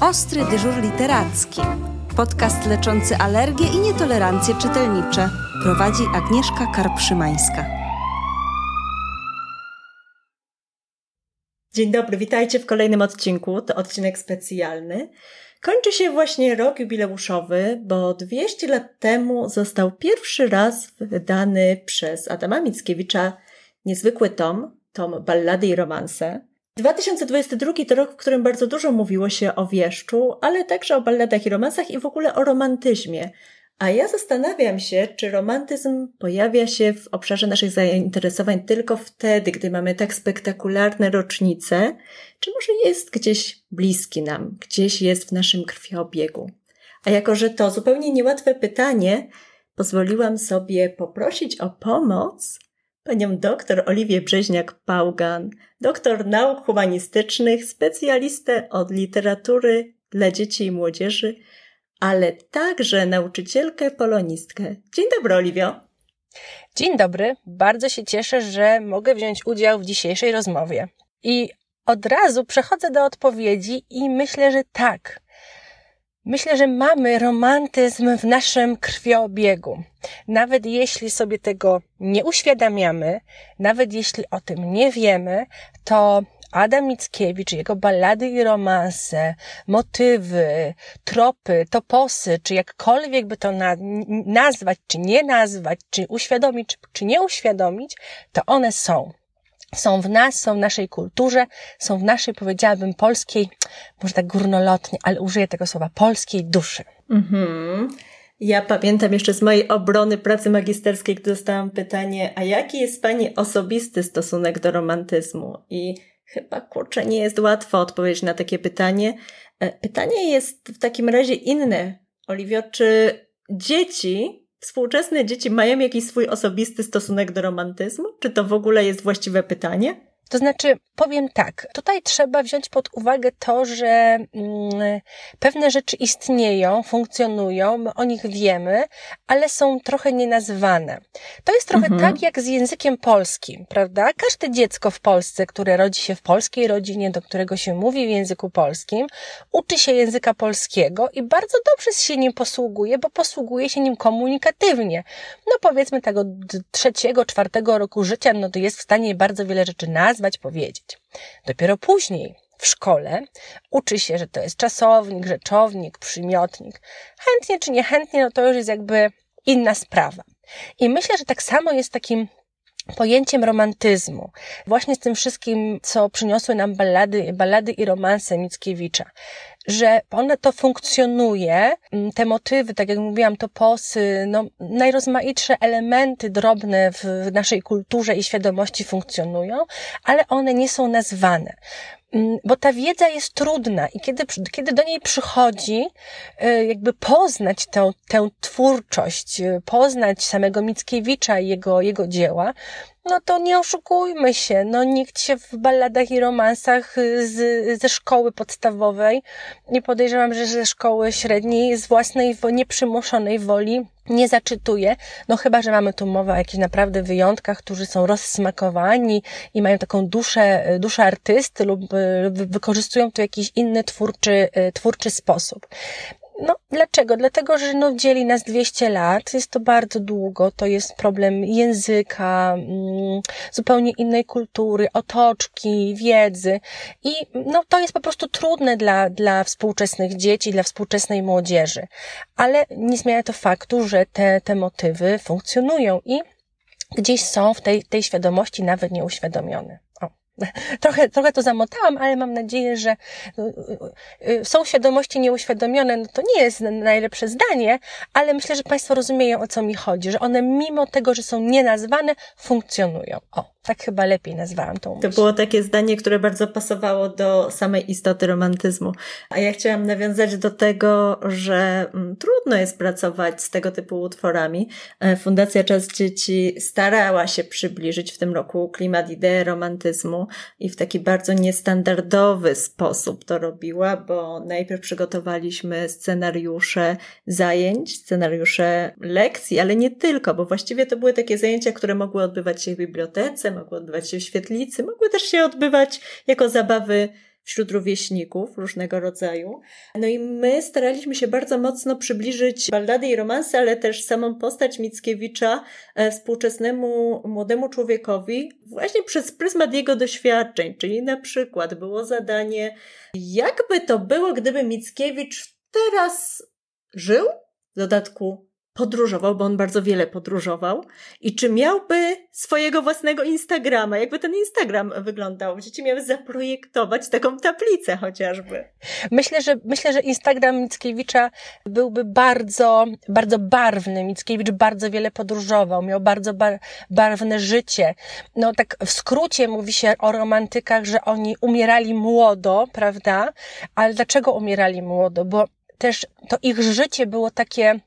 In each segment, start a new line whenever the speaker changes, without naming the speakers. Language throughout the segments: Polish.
Ostry dyżur literacki. Podcast leczący alergie i nietolerancje czytelnicze. Prowadzi Agnieszka Karpszymańska.
Dzień dobry, witajcie w kolejnym odcinku. To odcinek specjalny. Kończy się właśnie rok jubileuszowy, bo 200 lat temu został pierwszy raz wydany przez Adama Mickiewicza niezwykły tom, tom Ballady i Romanse. 2022 to rok, w którym bardzo dużo mówiło się o wieszczu, ale także o balladach i romansach i w ogóle o romantyzmie. A ja zastanawiam się, czy romantyzm pojawia się w obszarze naszych zainteresowań tylko wtedy, gdy mamy tak spektakularne rocznice, czy może jest gdzieś bliski nam, gdzieś jest w naszym krwiobiegu. A jako, że to zupełnie niełatwe pytanie, pozwoliłam sobie poprosić o pomoc panią doktor Oliwię Brzeźniak-Pałgan, doktor nauk humanistycznych, specjalistę od literatury dla dzieci i młodzieży, ale także nauczycielkę polonistkę. Dzień dobry, Oliwio.
Dzień dobry. Bardzo się cieszę, że mogę wziąć udział w dzisiejszej rozmowie. I od razu przechodzę do odpowiedzi i myślę, że tak. Myślę, że mamy romantyzm w naszym krwiobiegu. Nawet jeśli sobie tego nie uświadamiamy, nawet jeśli o tym nie wiemy, to Adam Mickiewicz, jego ballady i romanse, motywy, tropy, toposy, czy jakkolwiek by to na, nazwać, czy nie nazwać, czy uświadomić, czy nie uświadomić, to one są są w nas, są w naszej kulturze, są w naszej, powiedziałabym, polskiej, może tak górnolotnie, ale użyję tego słowa, polskiej duszy. Mhm.
Ja pamiętam jeszcze z mojej obrony pracy magisterskiej, gdy dostałam pytanie, a jaki jest Pani osobisty stosunek do romantyzmu? I chyba, kurczę, nie jest łatwo odpowiedzieć na takie pytanie. E, pytanie jest w takim razie inne. Oliwio, czy dzieci Współczesne dzieci mają jakiś swój osobisty stosunek do romantyzmu? Czy to w ogóle jest właściwe pytanie?
To znaczy, powiem tak, tutaj trzeba wziąć pod uwagę to, że mm, pewne rzeczy istnieją, funkcjonują, my o nich wiemy, ale są trochę nienazwane. To jest trochę mhm. tak jak z językiem polskim, prawda? Każde dziecko w Polsce, które rodzi się w polskiej rodzinie, do którego się mówi w języku polskim, uczy się języka polskiego i bardzo dobrze się nim posługuje, bo posługuje się nim komunikatywnie. No powiedzmy od trzeciego, czwartego roku życia, no to jest w stanie bardzo wiele rzeczy nazwać, nazwać, powiedzieć. Dopiero później w szkole uczy się, że to jest czasownik, rzeczownik, przymiotnik. Chętnie czy niechętnie, no to już jest jakby inna sprawa. I myślę, że tak samo jest takim pojęciem romantyzmu, właśnie z tym wszystkim, co przyniosły nam ballady, ballady i romanse Mickiewicza, że one to funkcjonuje, mm, te motywy, tak jak mówiłam, to posy, no, najrozmaitsze elementy drobne w naszej kulturze i świadomości funkcjonują, ale one nie są nazwane. Mm, bo ta wiedza jest trudna i kiedy, kiedy do niej przychodzi, y, jakby poznać tę, tę twórczość, y, poznać samego Mickiewicza i jego, jego dzieła, no to nie oszukujmy się, no nikt się w balladach i romansach y, z, ze szkoły podstawowej, nie podejrzewam, że ze szkoły średniej, z własnej nieprzymuszonej woli nie zaczytuje, no chyba, że mamy tu mowę o jakichś naprawdę wyjątkach, którzy są rozsmakowani i mają taką duszę, duszę artysty lub, lub wykorzystują to jakiś inny twórczy, twórczy sposób. Dlaczego? Dlatego, że no, dzieli nas 200 lat, jest to bardzo długo, to jest problem języka, mm, zupełnie innej kultury, otoczki, wiedzy i no, to jest po prostu trudne dla, dla współczesnych dzieci, dla współczesnej młodzieży. Ale nie zmienia to faktu, że te, te motywy funkcjonują i gdzieś są w tej, tej świadomości nawet nieuświadomione. Trochę, trochę to zamotałam, ale mam nadzieję, że y, y, y, są świadomości nieuświadomione. No to nie jest najlepsze zdanie, ale myślę, że Państwo rozumieją, o co mi chodzi, że one mimo tego, że są nienazwane, funkcjonują. O, tak chyba lepiej nazwałam tą myśl.
To było takie zdanie, które bardzo pasowało do samej istoty romantyzmu. A ja chciałam nawiązać do tego, że mm, trudno jest pracować z tego typu utworami. E, Fundacja Czas Dzieci starała się przybliżyć w tym roku klimat idei romantyzmu i w taki bardzo niestandardowy sposób to robiła, bo najpierw przygotowaliśmy scenariusze zajęć, scenariusze lekcji, ale nie tylko, bo właściwie to były takie zajęcia, które mogły odbywać się w bibliotece, mogły odbywać się w świetlicy, mogły też się odbywać jako zabawy wśród rówieśników różnego rodzaju. No i my staraliśmy się bardzo mocno przybliżyć ballady i romanse, ale też samą postać Mickiewicza e, współczesnemu młodemu człowiekowi właśnie przez pryzmat jego doświadczeń, czyli na przykład było zadanie, jakby to było, gdyby Mickiewicz teraz żył, w dodatku podróżował, bo on bardzo wiele podróżował. I czy miałby swojego własnego Instagrama? Jakby ten Instagram wyglądał? Dzieci miały zaprojektować taką tablicę chociażby.
Myślę, że, myślę, że Instagram Mickiewicza byłby bardzo, bardzo barwny. Mickiewicz bardzo wiele podróżował, miał bardzo bar, barwne życie. No tak w skrócie mówi się o romantykach, że oni umierali młodo, prawda? Ale dlaczego umierali młodo? Bo też to ich życie było takie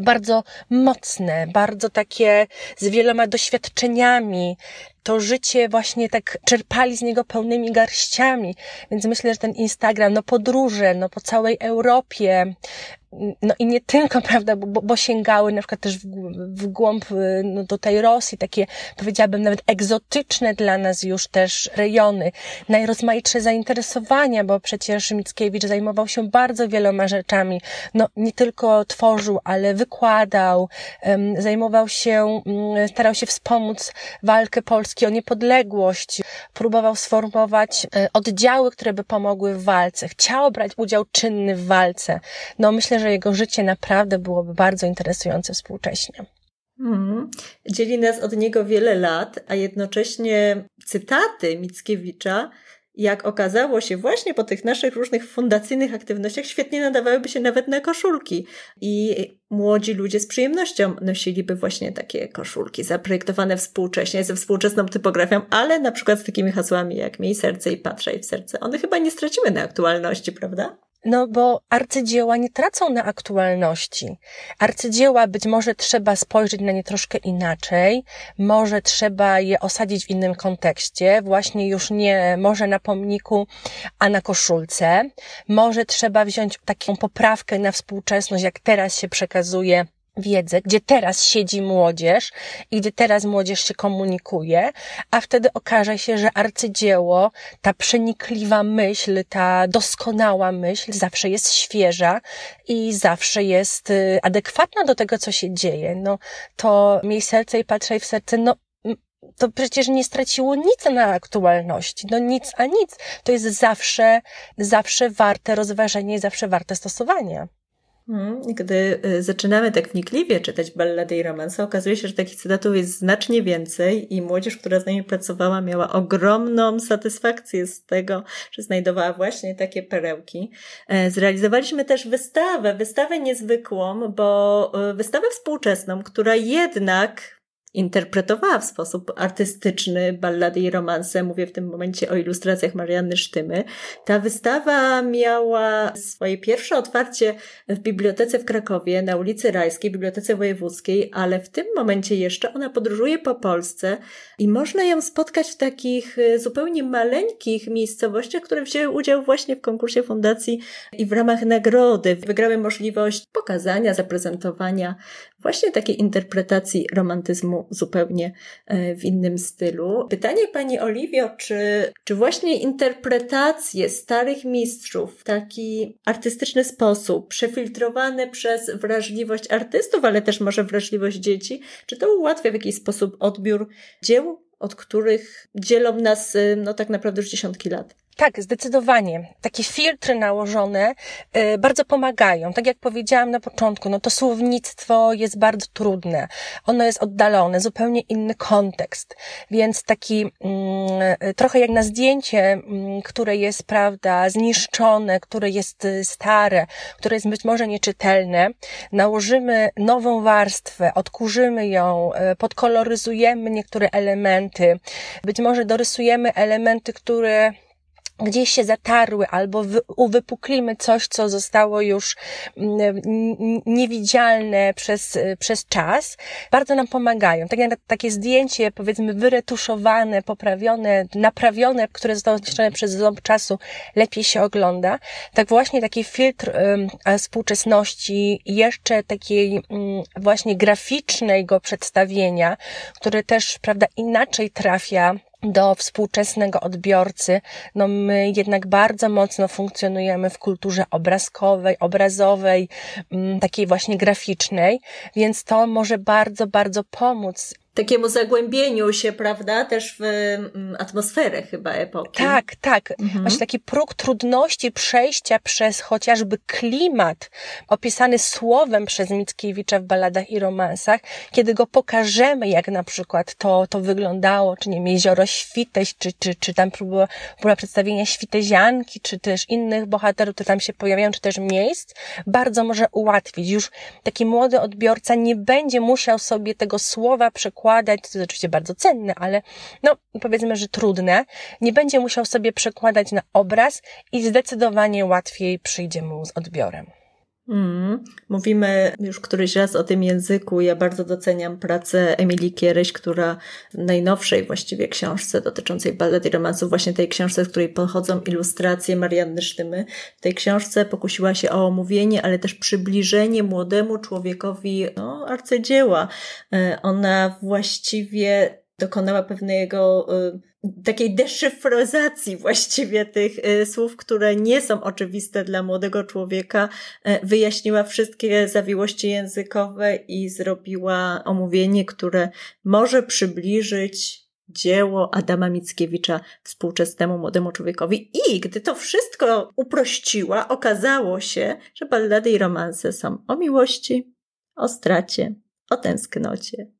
bardzo mocne, bardzo takie z wieloma doświadczeniami. To życie właśnie tak czerpali z niego pełnymi garściami. Więc myślę, że ten Instagram, no podróże, no po całej Europie, no i nie tylko, prawda, bo, bo sięgały na przykład też w, w głąb y, no, do tej Rosji, takie powiedziałabym nawet egzotyczne dla nas już też rejony, najrozmaitsze zainteresowania, bo przecież Mickiewicz zajmował się bardzo wieloma rzeczami, no nie tylko tworzył, ale wykładał, zajmował się, um, starał się wspomóc walkę Polski o niepodległość, próbował sformować um, oddziały, które by pomogły w walce, chciał brać udział czynny w walce, no myślę, że że jego życie naprawdę byłoby bardzo interesujące współcześnie.
Hmm. Dzieli nas od niego wiele lat, a jednocześnie cytaty Mickiewicza, jak okazało się właśnie po tych naszych różnych fundacyjnych aktywnościach, świetnie nadawałyby się nawet na koszulki. I młodzi ludzie z przyjemnością nosiliby właśnie takie koszulki zaprojektowane współcześnie, ze współczesną typografią, ale na przykład z takimi hasłami jak miej serce i patrzaj w serce. One chyba nie stracimy na aktualności, prawda?
No bo arcydzieła nie tracą na aktualności. Arcydzieła być może trzeba spojrzeć na nie troszkę inaczej, może trzeba je osadzić w innym kontekście, właśnie już nie może na pomniku, a na koszulce. Może trzeba wziąć taką poprawkę na współczesność, jak teraz się przekazuje wiedzę, gdzie teraz siedzi młodzież i gdzie teraz młodzież się komunikuje, a wtedy okaże się, że arcydzieło, ta przenikliwa myśl, ta doskonała myśl zawsze jest świeża i zawsze jest y, adekwatna do tego, co się dzieje. No, to miej serce i patrzaj w serce, no, to przecież nie straciło nic na aktualności. No nic, a nic. To jest zawsze, zawsze warte rozważenia i zawsze warte stosowania.
Hmm, gdy y, zaczynamy tak wnikliwie czytać ballady i romanse, okazuje się, że takich cytatów jest znacznie więcej i młodzież, która z nami pracowała, miała ogromną satysfakcję z tego, że znajdowała właśnie takie perełki. E, zrealizowaliśmy też wystawę, wystawę niezwykłą, bo y, wystawę współczesną, która jednak interpretowała w sposób artystyczny ballady i romanse. Mówię w tym momencie o ilustracjach Marianny Sztymy. Ta wystawa miała swoje pierwsze otwarcie w bibliotece w Krakowie na ulicy Rajskiej, Bibliotece Wojewódzkiej, ale w tym momencie jeszcze ona podróżuje po Polsce i można ją spotkać w takich e, zupełnie maleńkich miejscowościach, które wzięły udział właśnie w konkursie fundacji i w ramach nagrody wygrały możliwość pokazania, zaprezentowania właśnie takiej interpretacji romantyzmu zupełnie e, w innym stylu. Pytanie Pani Oliwio, czy, czy właśnie interpretacje starych mistrzów w taki artystyczny sposób, przefiltrowane przez wrażliwość artystów, ale też może wrażliwość dzieci, czy to ułatwia w jakiś sposób odbiór dzieł, od których dzielą nas e, no tak naprawdę już dziesiątki lat?
Tak, zdecydowanie. Takie filtry nałożone y, bardzo pomagają. Tak jak powiedziałam na początku, no to słownictwo jest bardzo trudne. Ono jest oddalone, zupełnie inny kontekst. Więc taki y, trochę jak na zdjęcie, y, które jest, prawda, zniszczone, które jest y, stare, które jest być może nieczytelne, nałożymy nową warstwę, odkurzymy ją, y, podkoloryzujemy niektóre elementy, być może dorysujemy elementy, które gdzieś się zatarły albo uwypuklimy coś, co zostało już mm, niewidzialne przez, przez czas, bardzo nam pomagają. Tak jak takie zdjęcie, powiedzmy, wyretuszowane, poprawione, naprawione, które zostało zniszczone przez ząb czasu, lepiej się ogląda. Tak właśnie taki filtr współczesności, jeszcze takiej mm, właśnie graficznego przedstawienia, które też, prawda, inaczej trafia do współczesnego odbiorcy, no my jednak bardzo mocno funkcjonujemy w kulturze obrazkowej, obrazowej, mm, takiej właśnie graficznej, więc to może bardzo, bardzo pomóc
takiemu zagłębieniu się, prawda, też w mm, atmosferę chyba epoki.
Tak, tak. Mhm. Właśnie taki próg trudności przejścia przez chociażby klimat opisany słowem przez Mickiewicza w balladach i romansach, kiedy go pokażemy, jak na przykład to, to wyglądało, czy nie wiem, jezioro Świteś, czy, czy, czy tam próba, próba przedstawienia Świtezianki, czy też innych bohaterów, które tam się pojawiają, czy też miejsc, bardzo może ułatwić. Już taki młody odbiorca nie będzie musiał sobie tego słowa przekładać przekładać, to jest oczywiście bardzo cenne, ale no powiedzmy, że trudne, nie będzie musiał sobie przekładać na obraz i zdecydowanie łatwiej przyjdzie mu z odbiorem.
Mm. Mówimy już któryś raz o tym języku. Ja bardzo doceniam pracę Emilii Kieryś, która w najnowszej właściwie książce dotyczącej ballet i romansów, właśnie tej książce, z której pochodzą ilustracje Marianny Sztymy, w tej książce pokusiła się o omówienie, ale też przybliżenie młodemu człowiekowi no, arcydzieła. E, ona właściwie dokonała pewnego y, takiej deszyfrozacji właściwie tych y, słów, które nie są oczywiste dla młodego człowieka, y, wyjaśniła wszystkie zawiłości językowe i zrobiła omówienie, które może przybliżyć dzieło Adama Mickiewicza współczesnemu młodemu człowiekowi. I gdy to wszystko uprościła, okazało się, że ballady i romanse są o miłości, o stracie, o tęsknocie,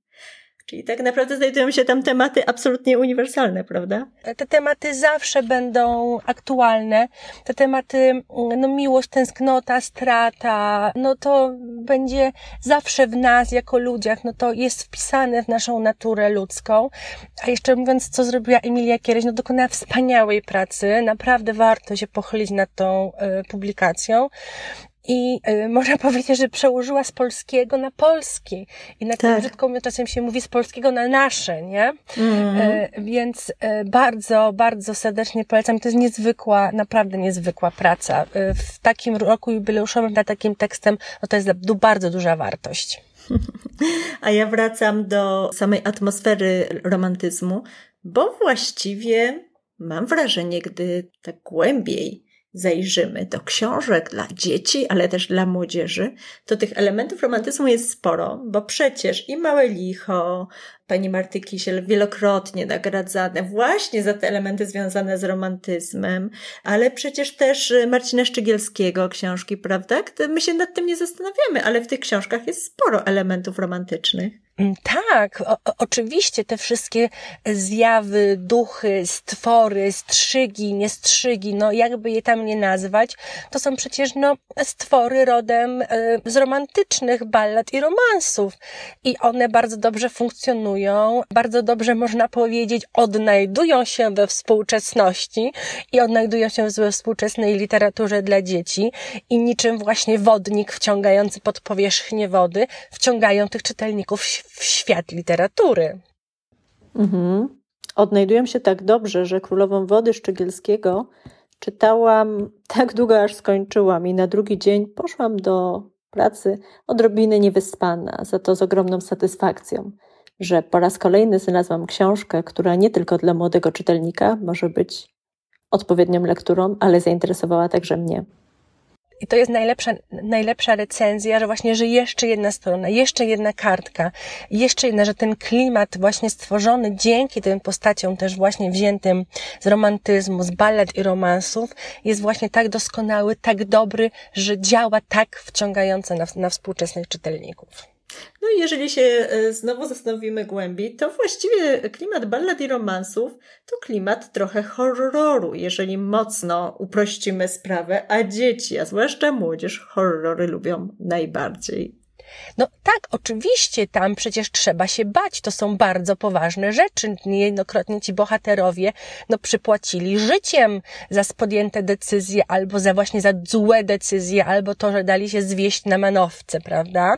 Czyli tak naprawdę znajdują się tam tematy absolutnie uniwersalne, prawda?
Te tematy zawsze będą aktualne. Te tematy, no miłość, tęsknota, strata, no to będzie zawsze w nas, jako ludziach, no to jest wpisane w naszą naturę ludzką. A jeszcze mówiąc, co zrobiła Emilia Kiereś, no dokonała wspaniałej pracy. Naprawdę warto się pochylić nad tą y, publikacją i y, można powiedzieć, że przełożyła z polskiego na polski. I na tak. brzydko czasem się mówi z polskiego na nasze, nie? Mm. Y, więc y, bardzo, bardzo serdecznie polecam. To jest niezwykła, naprawdę niezwykła praca. Y, w takim roku jubileuszowym nad takim tekstem, no to jest bardzo duża wartość.
A ja wracam do samej atmosfery romantyzmu, bo właściwie mam wrażenie, gdy tak głębiej zajrzymy do książek dla dzieci, ale też dla młodzieży, to tych elementów romantyzmu jest sporo, bo przecież i Małe Licho, pani Marty Kisiel wielokrotnie nagradzane właśnie za te elementy związane z romantyzmem, ale przecież też Marcina Szczygielskiego książki, prawda? My się nad tym nie zastanawiamy, ale w tych książkach jest sporo elementów romantycznych.
Mm, tak, o, oczywiście te wszystkie zjawy, duchy, stwory, strzygi, niestrzygi, no jakby je tam nie nazwać, to są przecież no stwory rodem y, z romantycznych ballad i romansów. I one bardzo dobrze funkcjonują, bardzo dobrze można powiedzieć, odnajdują się we współczesności i odnajdują się we współczesnej literaturze dla dzieci i niczym właśnie wodnik wciągający pod powierzchnię wody wciągają tych czytelników w świat literatury.
Mhm. Odnajdują się tak dobrze, że Królową Wody Szczygielskiego czytałam tak długo, aż skończyłam i na drugi dzień poszłam do pracy odrobinę niewyspana, za to z ogromną satysfakcją, że po raz kolejny znalazłam książkę, która nie tylko dla młodego czytelnika może być odpowiednią lekturą, ale zainteresowała także mnie.
I to jest najlepsza, najlepsza recenzja, że właśnie, że jeszcze jedna strona, jeszcze jedna kartka, jeszcze jedna, że ten klimat właśnie stworzony dzięki tym postaciom też właśnie wziętym z romantyzmu, z ballet i romansów jest właśnie tak doskonały, tak dobry, że działa tak wciągająco na, na współczesnych czytelników.
No i jeżeli się e, znowu zastanowimy głębiej, to właściwie klimat ballad i romansów to klimat trochę horroru, jeżeli mocno uprościmy sprawę, a dzieci, a zwłaszcza młodzież, horrory lubią najbardziej.
No tak, oczywiście, tam przecież trzeba się bać. To są bardzo poważne rzeczy. Niejednokrotnie ci bohaterowie, no, przypłacili życiem za podjęte decyzje, albo za właśnie za złe decyzje, albo to, że dali się zwieść na manowce, prawda?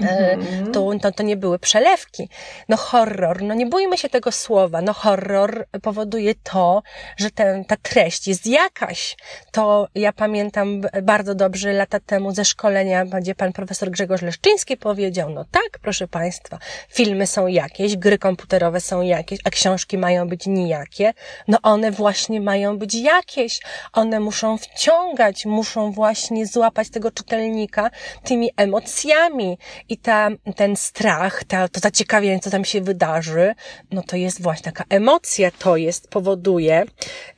Mhm. To, to, to nie były przelewki. No horror, no nie bójmy się tego słowa. No horror powoduje to, że ten, ta treść jest jakaś. To ja pamiętam bardzo dobrze lata temu ze szkolenia, gdzie pan profesor Grzegorz Leszczyński powiedział, no tak, proszę państwa, filmy są jakieś, gry komputerowe są jakieś, a książki mają być nijakie. No one właśnie mają być jakieś. One muszą wciągać, muszą właśnie złapać tego czytelnika tymi emocjami i ta, ten strach, ta, to zaciekawienie, co tam się wydarzy, no to jest właśnie taka emocja, to jest, powoduje,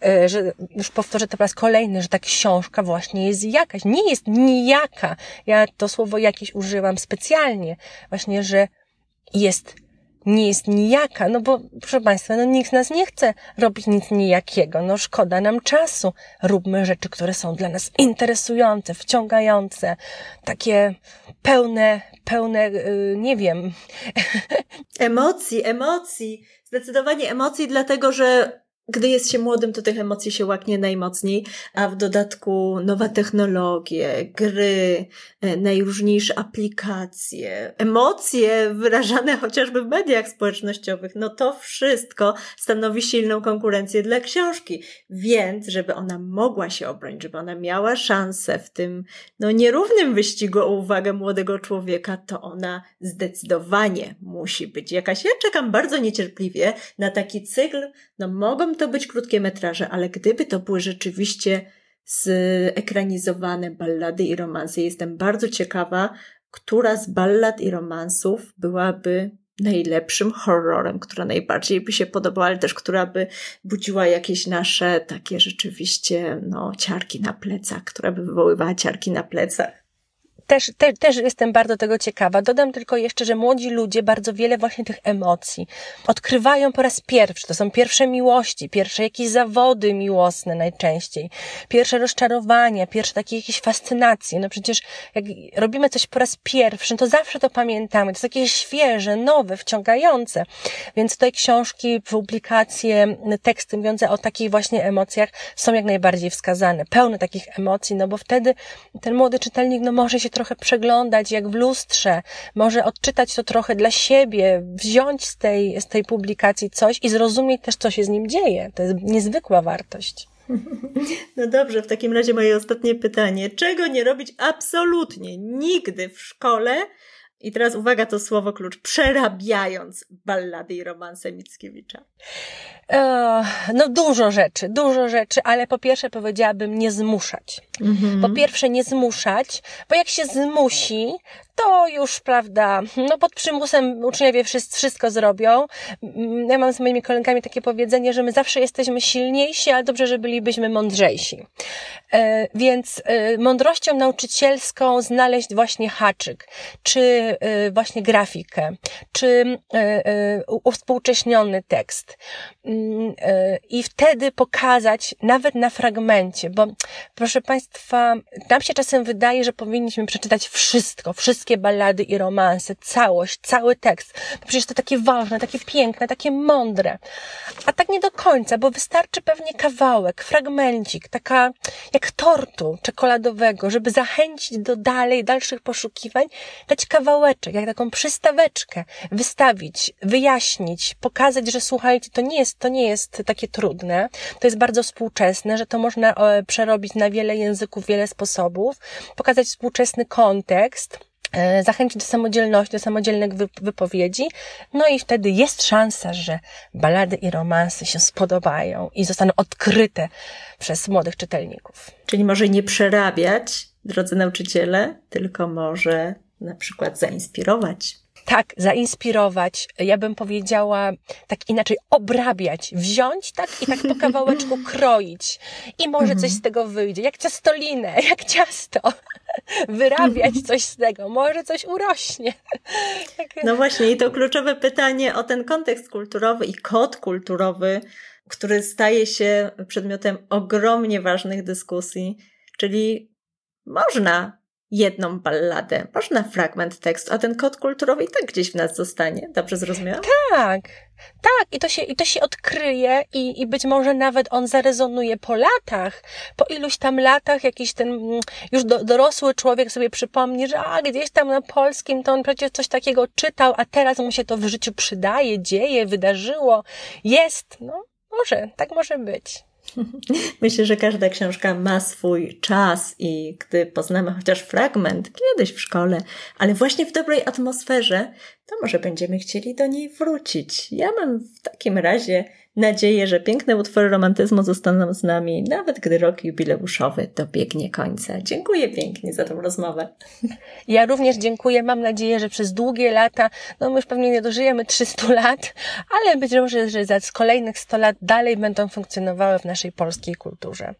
e, że już powtórzę to po raz kolejny, że ta książka właśnie jest jakaś, nie jest nijaka. Ja to słowo jakieś użyłam specjalnie, właśnie, że jest nie jest nijaka, no bo proszę Państwa, no nikt z nas nie chce robić nic nijakiego, no szkoda nam czasu. Róbmy rzeczy, które są dla nas interesujące, wciągające, takie pełne, pełne, yy, nie wiem.
Emocji, emocji. Zdecydowanie emocji, dlatego że gdy jest się młodym, to tych emocji się łaknie najmocniej, a w dodatku nowe technologie, gry, e, najróżniejsze aplikacje, emocje wyrażane chociażby w mediach społecznościowych, no to wszystko stanowi silną konkurencję dla książki. Więc, żeby ona mogła się obronić, żeby ona miała szansę w tym, no nierównym wyścigu o uwagę młodego człowieka, to ona zdecydowanie musi być jakaś. Ja czekam bardzo niecierpliwie na taki cykl, no mogą to być krótkie metraże, ale gdyby to były rzeczywiście zekranizowane ballady i romanse, jestem bardzo ciekawa, która z ballad i romansów byłaby najlepszym horrorem, która najbardziej by się podobała, ale też która by budziła jakieś nasze takie rzeczywiście, no, ciarki na plecach, która by wywoływała ciarki na plecach
też, te, też jestem bardzo tego ciekawa. Dodam tylko jeszcze, że młodzi ludzie bardzo wiele właśnie tych emocji odkrywają po raz pierwszy. To są pierwsze miłości, pierwsze jakieś zawody miłosne najczęściej, pierwsze rozczarowania, pierwsze takie jakieś fascynacje. No przecież jak robimy coś po raz pierwszy, to zawsze to pamiętamy. To jest takie świeże, nowe, wciągające. Więc tutaj książki, publikacje, teksty mówiące o takich właśnie emocjach są jak najbardziej wskazane. Pełne takich emocji, no bo wtedy ten młody czytelnik no może się trochę przeglądać jak w lustrze, może odczytać to trochę dla siebie, wziąć z tej, z tej publikacji coś i zrozumieć też, co się z nim dzieje. To jest niezwykła wartość.
No dobrze, w takim razie moje ostatnie pytanie. Czego nie robić absolutnie nigdy w szkole, i teraz uwaga, to słowo klucz. Przerabiając ballady i romanse Mickiewicza.
No dużo rzeczy, dużo rzeczy, ale po pierwsze powiedziałabym nie zmuszać. Mhm. Po pierwsze nie zmuszać, bo jak się zmusi, to już, prawda, no pod przymusem uczniowie wszystko zrobią. Ja mam z moimi kolegami takie powiedzenie, że my zawsze jesteśmy silniejsi, ale dobrze, że bylibyśmy mądrzejsi. Więc mądrością nauczycielską znaleźć właśnie haczyk, czy właśnie grafikę, czy uwspółcześniony tekst. Mm, I wtedy pokazać nawet na fragmencie, bo proszę Państwa, nam się czasem wydaje, że powinniśmy przeczytać wszystko, wszystkie ballady i romanse, całość, cały tekst. To przecież to takie ważne, takie piękne, takie mądre. A tak nie do końca, bo wystarczy pewnie kawałek, fragmencik, taka jak tortu czekoladowego, żeby zachęcić do dalej, dalszych poszukiwań, dać kawałeczek, jak taką przystaweczkę, wystawić, wyjaśnić, pokazać, że słuchajcie, to nie jest, to nie jest takie trudne, to jest bardzo współczesne, że to można e, przerobić na wiele języków, wiele sposobów, pokazać współczesny kontekst, E, zachęcić do samodzielności, do samodzielnych wypowiedzi, no i wtedy jest szansa, że balady i romanse się spodobają i zostaną odkryte przez młodych czytelników.
Czyli może nie przerabiać, drodzy nauczyciele, tylko może na przykład zainspirować
tak zainspirować, ja bym powiedziała tak inaczej, obrabiać, wziąć tak i tak po kawałeczku kroić i może coś mhm. z tego wyjdzie, jak ciastolinę, jak ciasto, wyrabiać coś z tego, może coś urośnie.
No właśnie i to kluczowe pytanie o ten kontekst kulturowy i kod kulturowy, który staje się przedmiotem ogromnie ważnych dyskusji, czyli można jedną balladę, można fragment tekstu, a ten kod kulturowy i tak gdzieś w nas zostanie. Dobrze zrozumiałam?
Tak, tak, i to się, i to się odkryje i, i być może nawet on zarezonuje po latach, po iluś tam latach jakiś ten mm, już do, dorosły człowiek sobie przypomni, że a, gdzieś tam na polskim to on przecież coś takiego czytał, a teraz mu się to w życiu przydaje, dzieje, wydarzyło, jest, no może, tak może być.
Myślę, że każda książka ma swój czas i gdy poznamy chociaż fragment kiedyś w szkole, ale właśnie w dobrej atmosferze, to może będziemy chcieli do niej wrócić. Ja mam w takim razie nadzieję, że piękne utwory romantyzmu zostaną z nami, nawet gdy rok jubileuszowy dobiegnie końca. Dziękuję pięknie za tę rozmowę.
Ja również dziękuję. Mam nadzieję, że przez długie lata, no my już pewnie nie dożyjemy 300 lat, ale być może, że za kolejnych 100 lat dalej będą funkcjonowały w naszej polskiej kulturze.